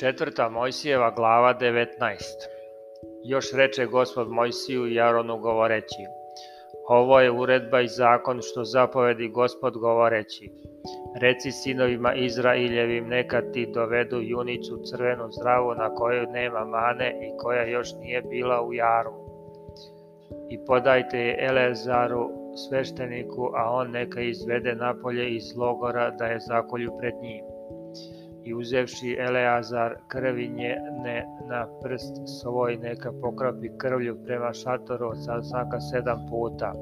Četvrta Mojsijeva glava 19 Još reče gospod Mojsiju i Aronu govoreći Ovo je uredba i zakon što zapovedi gospod govoreći Reci sinovima Izraeljevim neka ti dovedu junicu crvenu zdravu na kojoj nema mane i koja još nije bila u jaru i podajte je Elezaru svešteniku a on neka izvede napolje iz logora da je zakolju pred njim i uzevši Eleazar krvi njene na prst svoj neka pokrapi krvlju prema šatoru od sastanka sedam puta.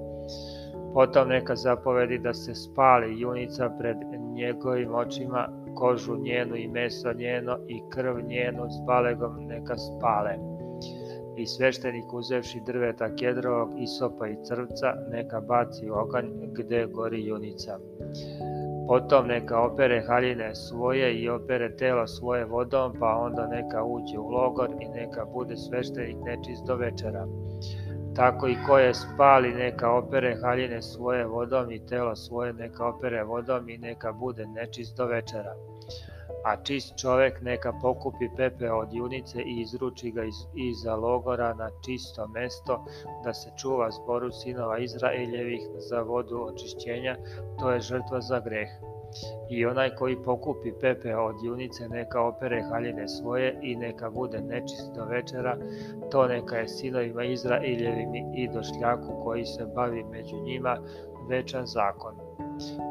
Potom neka zapovedi da se spali junica pred njegovim očima, kožu njenu i meso njeno i krv njenu s balegom neka spale. I sveštenik uzevši drveta kedrovog, isopa i crvca, neka baci oganj gde gori junica Potom neka opere haljine svoje i opere telo svoje vodom, pa onda neka uđe u logor i neka bude sveštenik nečist do večera. Tako i ko je spali neka opere haljine svoje vodom i telo svoje neka opere vodom i neka bude nečist do večera a čist čovek neka pokupi pepe od junice i izruči ga iz, iza logora na čisto mesto da se čuva zboru sinova Izraeljevih za vodu očišćenja, to je žrtva za greh. I onaj koji pokupi pepe od junice neka opere haljine svoje i neka bude nečist do večera, to neka je sinovima Izraeljevim i došljaku koji se bavi među njima večan zakon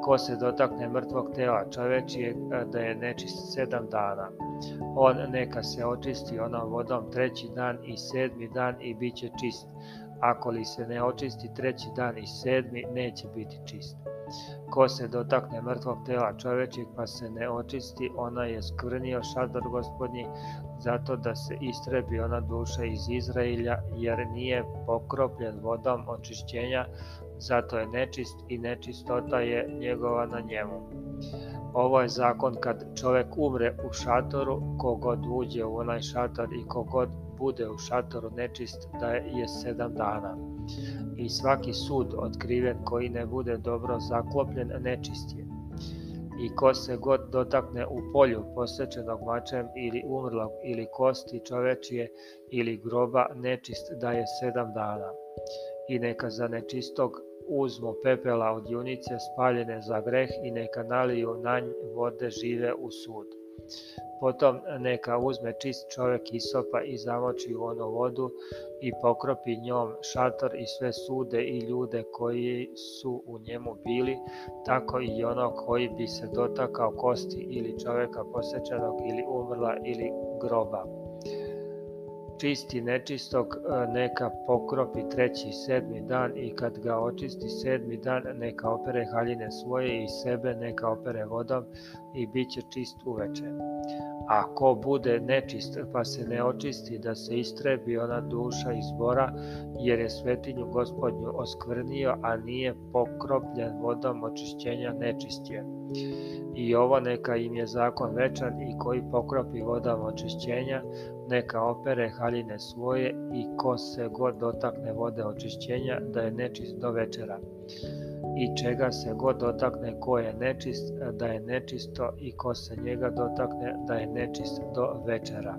Ko se dotakne mrtvog tela je eh, da je nečist sedam dana. On neka se očisti onom vodom treći dan i sedmi dan i bit će čist. Ako li se ne očisti treći dan i sedmi, neće biti čist. Ko se dotakne mrtvog tela čovečeg pa se ne očisti, ona je skrnio šador gospodnji, zato da se istrebi ona duša iz Izrailja, jer nije pokropljen vodom očišćenja, zato je nečist i nečistota je njegova na njemu. Ovo je zakon kad čovek umre u šatoru, kogod uđe u onaj šator i kogod bude u šatoru nečist da je sedam dana. I svaki sud otkriven koji ne bude dobro zaklopljen nečist je. I ko se god dotakne u polju posvećenog mačem ili umrlog ili kosti čovečije ili groba nečist da je sedam dana I neka za nečistog uzmu pepela od junice spaljene za greh i neka naliju na vode žive u sud. Potom neka uzme čist čovjek isopa i zamoči u onu vodu i pokropi njom šator i sve sude i ljude koji su u njemu bili, tako i ono koji bi se dotakao kosti ili čovjeka posjećanog ili umrla ili groba čisti nečistog e, neka pokropi treći sedmi dan i kad ga očisti sedmi dan neka opere haljine svoje i sebe neka opere vodom i bit će čist uveče. Ako bude nečist pa se ne očisti da se istrebi ona duša izbora jer je svetinju gospodnju oskvrnio a nije pokropljen vodom očišćenja nečistje. I ovo neka im je zakon večan i koji pokropi vodom očišćenja neka opere haljine svoje i ko se god dotakne vode očišćenja da je nečist do večera i čega se god dotakne ko je nečist da je nečisto i ko se njega dotakne da je nečist do večera.